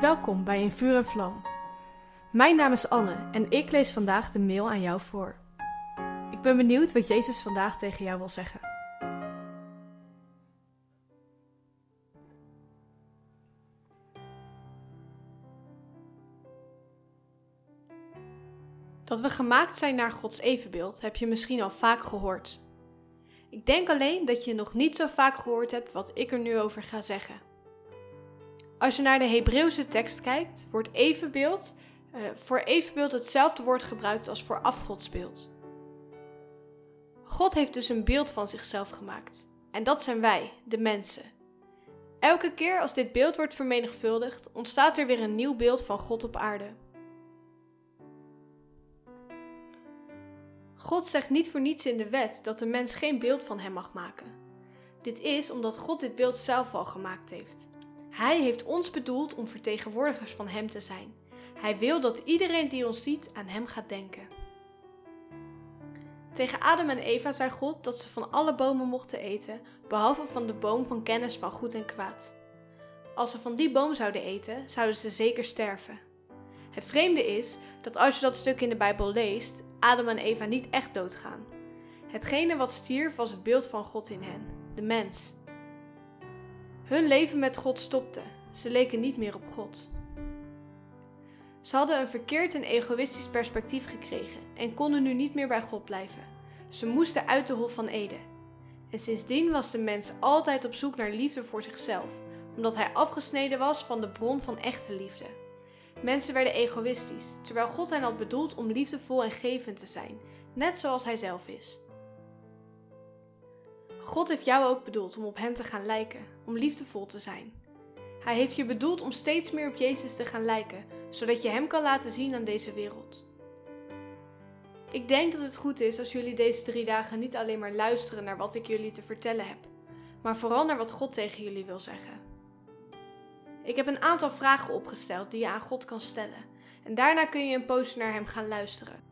Welkom bij In Vuur en Vlam. Mijn naam is Anne en ik lees vandaag de mail aan jou voor. Ik ben benieuwd wat Jezus vandaag tegen jou wil zeggen. Dat we gemaakt zijn naar Gods evenbeeld heb je misschien al vaak gehoord. Ik denk alleen dat je nog niet zo vaak gehoord hebt wat ik er nu over ga zeggen. Als je naar de Hebreeuwse tekst kijkt, wordt evenbeeld uh, voor evenbeeld hetzelfde woord gebruikt als voor afgodsbeeld. God heeft dus een beeld van zichzelf gemaakt. En dat zijn wij, de mensen. Elke keer als dit beeld wordt vermenigvuldigd, ontstaat er weer een nieuw beeld van God op aarde. God zegt niet voor niets in de wet dat de mens geen beeld van hem mag maken. Dit is omdat God dit beeld zelf al gemaakt heeft. Hij heeft ons bedoeld om vertegenwoordigers van Hem te zijn. Hij wil dat iedereen die ons ziet aan Hem gaat denken. Tegen Adam en Eva zei God dat ze van alle bomen mochten eten, behalve van de boom van kennis van goed en kwaad. Als ze van die boom zouden eten, zouden ze zeker sterven. Het vreemde is dat als je dat stuk in de Bijbel leest, Adam en Eva niet echt doodgaan. Hetgene wat stierf was het beeld van God in hen, de mens. Hun leven met God stopte. Ze leken niet meer op God. Ze hadden een verkeerd en egoïstisch perspectief gekregen en konden nu niet meer bij God blijven. Ze moesten uit de Hof van Eden. En sindsdien was de mens altijd op zoek naar liefde voor zichzelf, omdat hij afgesneden was van de bron van echte liefde. Mensen werden egoïstisch, terwijl God hen had bedoeld om liefdevol en gevend te zijn, net zoals hij zelf is. God heeft jou ook bedoeld om op Hem te gaan lijken, om liefdevol te zijn. Hij heeft je bedoeld om steeds meer op Jezus te gaan lijken, zodat je Hem kan laten zien aan deze wereld. Ik denk dat het goed is als jullie deze drie dagen niet alleen maar luisteren naar wat ik jullie te vertellen heb, maar vooral naar wat God tegen jullie wil zeggen. Ik heb een aantal vragen opgesteld die je aan God kan stellen, en daarna kun je een poos naar Hem gaan luisteren.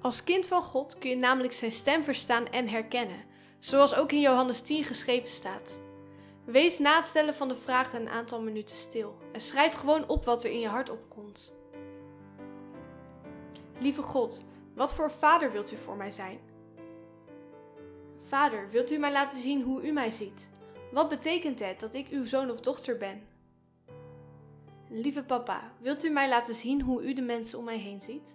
Als kind van God kun je namelijk Zijn stem verstaan en herkennen zoals ook in Johannes 10 geschreven staat. Wees na het stellen van de vragen een aantal minuten stil en schrijf gewoon op wat er in je hart opkomt. Lieve God, wat voor vader wilt u voor mij zijn? Vader, wilt u mij laten zien hoe u mij ziet? Wat betekent het dat ik uw zoon of dochter ben? Lieve papa, wilt u mij laten zien hoe u de mensen om mij heen ziet?